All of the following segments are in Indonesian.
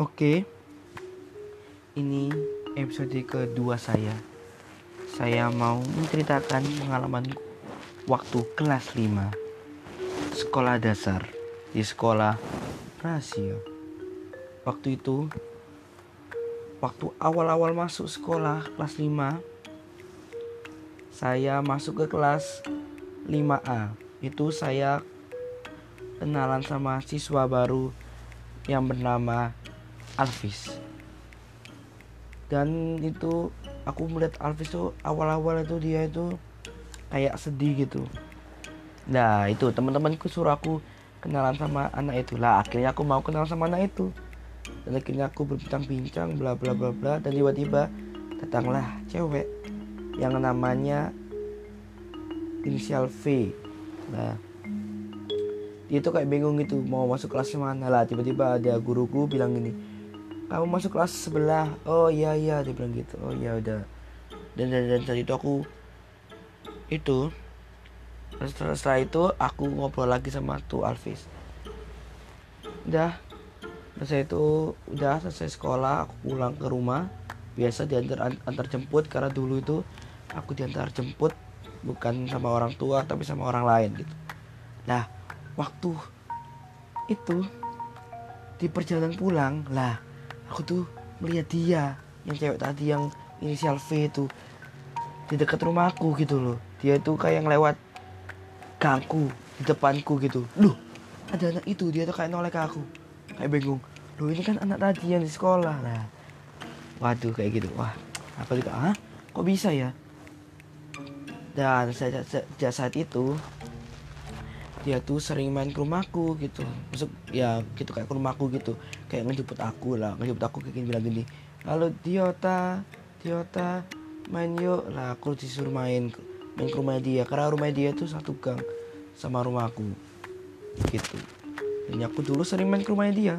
Oke, ini episode kedua saya. Saya mau menceritakan pengalaman waktu kelas 5 sekolah dasar di sekolah rasio. Waktu itu, waktu awal-awal masuk sekolah kelas 5, saya masuk ke kelas 5A. Itu saya kenalan sama siswa baru yang bernama Alvis. Dan itu aku melihat Alvis tuh awal-awal itu dia itu kayak sedih gitu. Nah itu teman-temanku suruh aku kenalan sama anak itu. Lah akhirnya aku mau kenal sama anak itu. Dan akhirnya aku berbincang-bincang bla bla bla bla. Dan tiba-tiba datanglah cewek yang namanya inisial V. Nah dia tuh kayak bingung gitu mau masuk kelas mana. Lah tiba-tiba ada guruku bilang gini kamu masuk kelas sebelah. Oh iya iya dia bilang gitu. Oh iya udah. Dan dan, dan saat itu aku itu setelah, setelah itu aku ngobrol lagi sama tuh Alvis. Udah. Selesai itu udah selesai sekolah aku pulang ke rumah. Biasa diantar antar jemput karena dulu itu aku diantar jemput bukan sama orang tua tapi sama orang lain gitu. Nah waktu itu di perjalanan pulang lah aku tuh melihat dia yang cewek tadi yang inisial V itu di dekat rumahku gitu loh. Dia tuh kayak lewat gangku di depanku gitu. Loh ada anak itu dia tuh kayak nolek aku. Kayak bingung. Loh ini kan anak tadi yang di sekolah. Lah waduh kayak gitu. Wah apa juga ah kok bisa ya? Dan sejak saat itu dia tuh sering main ke rumahku gitu. Masuk ya gitu kayak ke rumahku gitu. Kayak ngejemput aku lah ngejemput aku kayak gini bilang gini. Halo Diota Diota main yuk. Lah aku disuruh main main ke rumah dia. Karena rumah dia tuh satu gang sama rumahku gitu. Dan aku dulu sering main ke rumah dia.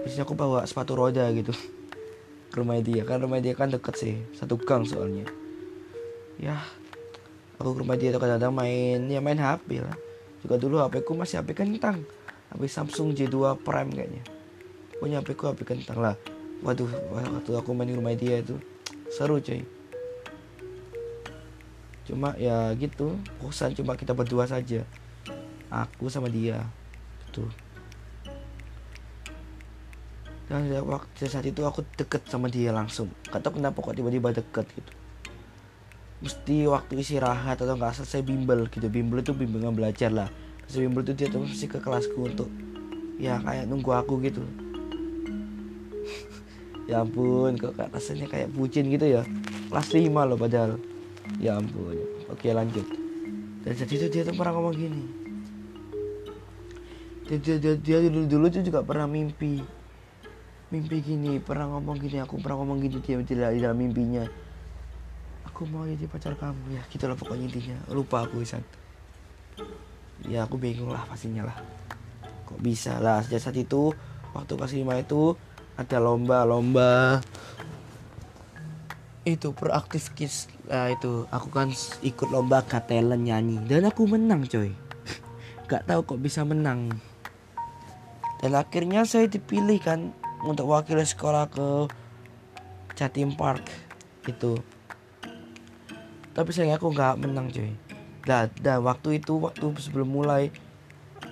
Biasanya aku bawa sepatu roda gitu. Ke rumah dia. Kan rumah dia kan deket sih. Satu gang soalnya. Ya aku ke rumah dia kadang-kadang main ya main HP lah juga dulu HP ku masih HP kentang. HP Samsung J2 Prime kayaknya. Punya HP ku HP kentang lah. Waduh waktu aku main di rumah dia itu seru cuy. Cuma ya gitu kosan cuma kita berdua saja. Aku sama dia gitu. Dan waktu saat itu aku deket sama dia langsung. Gak tau kenapa kok tiba-tiba deket gitu mesti waktu istirahat atau nggak selesai bimbel gitu. Bimbel itu bimbingan belajar lah. Selesai bimbel itu dia tuh mesti ke kelasku untuk ya kayak nunggu aku gitu. Ya ampun kok rasanya kayak bucin gitu ya? Kelas 5 loh padahal. Ya ampun. Oke lanjut. Dan jadi itu dia tuh pernah ngomong gini. Dia, dia, dia, dia dulu dulu tuh juga pernah mimpi. Mimpi gini pernah ngomong gini aku pernah ngomong gini dia di dalam mimpinya aku mau jadi pacar kamu ya. Gitu lah pokoknya intinya. Lupa aku Isan. Ya aku bingung lah pastinya lah. Kok bisa lah sejak saat itu waktu kelas 5 itu ada lomba-lomba itu proaktif kids lah itu. Aku kan ikut lomba talent nyanyi. Dan aku menang coy. Gak tahu kok bisa menang. Dan akhirnya saya dipilih kan untuk wakil sekolah ke Jatim Park. Itu tapi sayang aku nggak menang cuy. Dan, dan waktu itu waktu sebelum mulai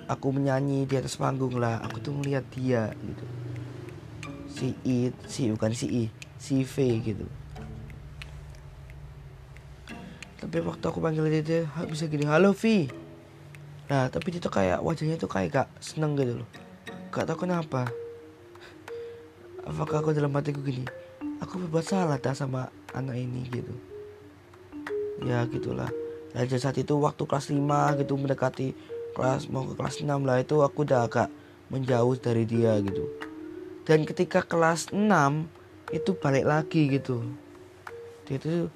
aku menyanyi di atas panggung lah. Aku tuh melihat dia gitu. Si I si bukan si I si V gitu. Tapi waktu aku panggil dia, dia bisa gini? Halo V. Nah tapi dia tuh kayak wajahnya tuh kayak gak seneng gitu loh. Gak tau kenapa. Apakah aku dalam hatiku gini? Aku berbuat salah tak sama anak ini gitu ya gitulah. Dan saat itu waktu kelas 5 gitu mendekati kelas mau ke kelas 6 lah itu aku udah agak menjauh dari dia gitu. Dan ketika kelas 6 itu balik lagi gitu. Dia itu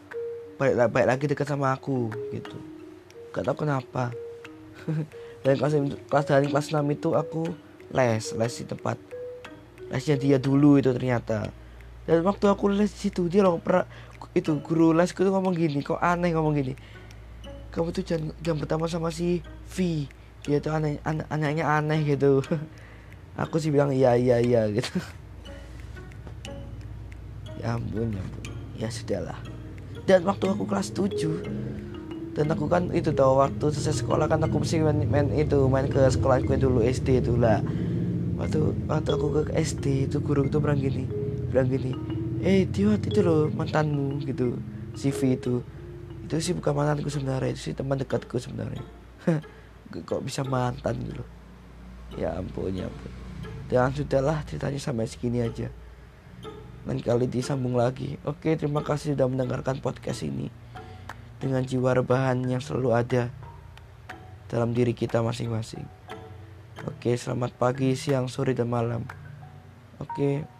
balik, balik lagi dekat sama aku gitu. Gak tau kenapa. Dan kelas kelas dari kelas 6 itu aku les les di tempat lesnya dia dulu itu ternyata dan waktu aku les di situ dia loh pernah itu guru lesku tuh ngomong gini kok aneh ngomong gini. Kamu tuh jam, jam pertama sama si V. Dia tuh aneh an anehnya aneh gitu. Aku sih bilang iya iya iya gitu. Ya ampun ya ampun. Ya sudahlah dan waktu aku kelas 7 dan aku kan itu tahu waktu selesai sekolah kan aku mesti main, main itu main ke sekolahku dulu SD itu lah. Waktu waktu aku ke SD itu guru itu bilang gini bilang gini eh Tio itu loh mantanmu gitu CV itu itu sih bukan mantanku sebenarnya itu sih teman dekatku sebenarnya kok bisa mantan gitu ya ampun ya ampun dan sudahlah ceritanya sampai segini aja lain kali disambung lagi. Oke, terima kasih sudah mendengarkan podcast ini dengan jiwa rebahan yang selalu ada dalam diri kita masing-masing. Oke, selamat pagi, siang, sore, dan malam. Oke.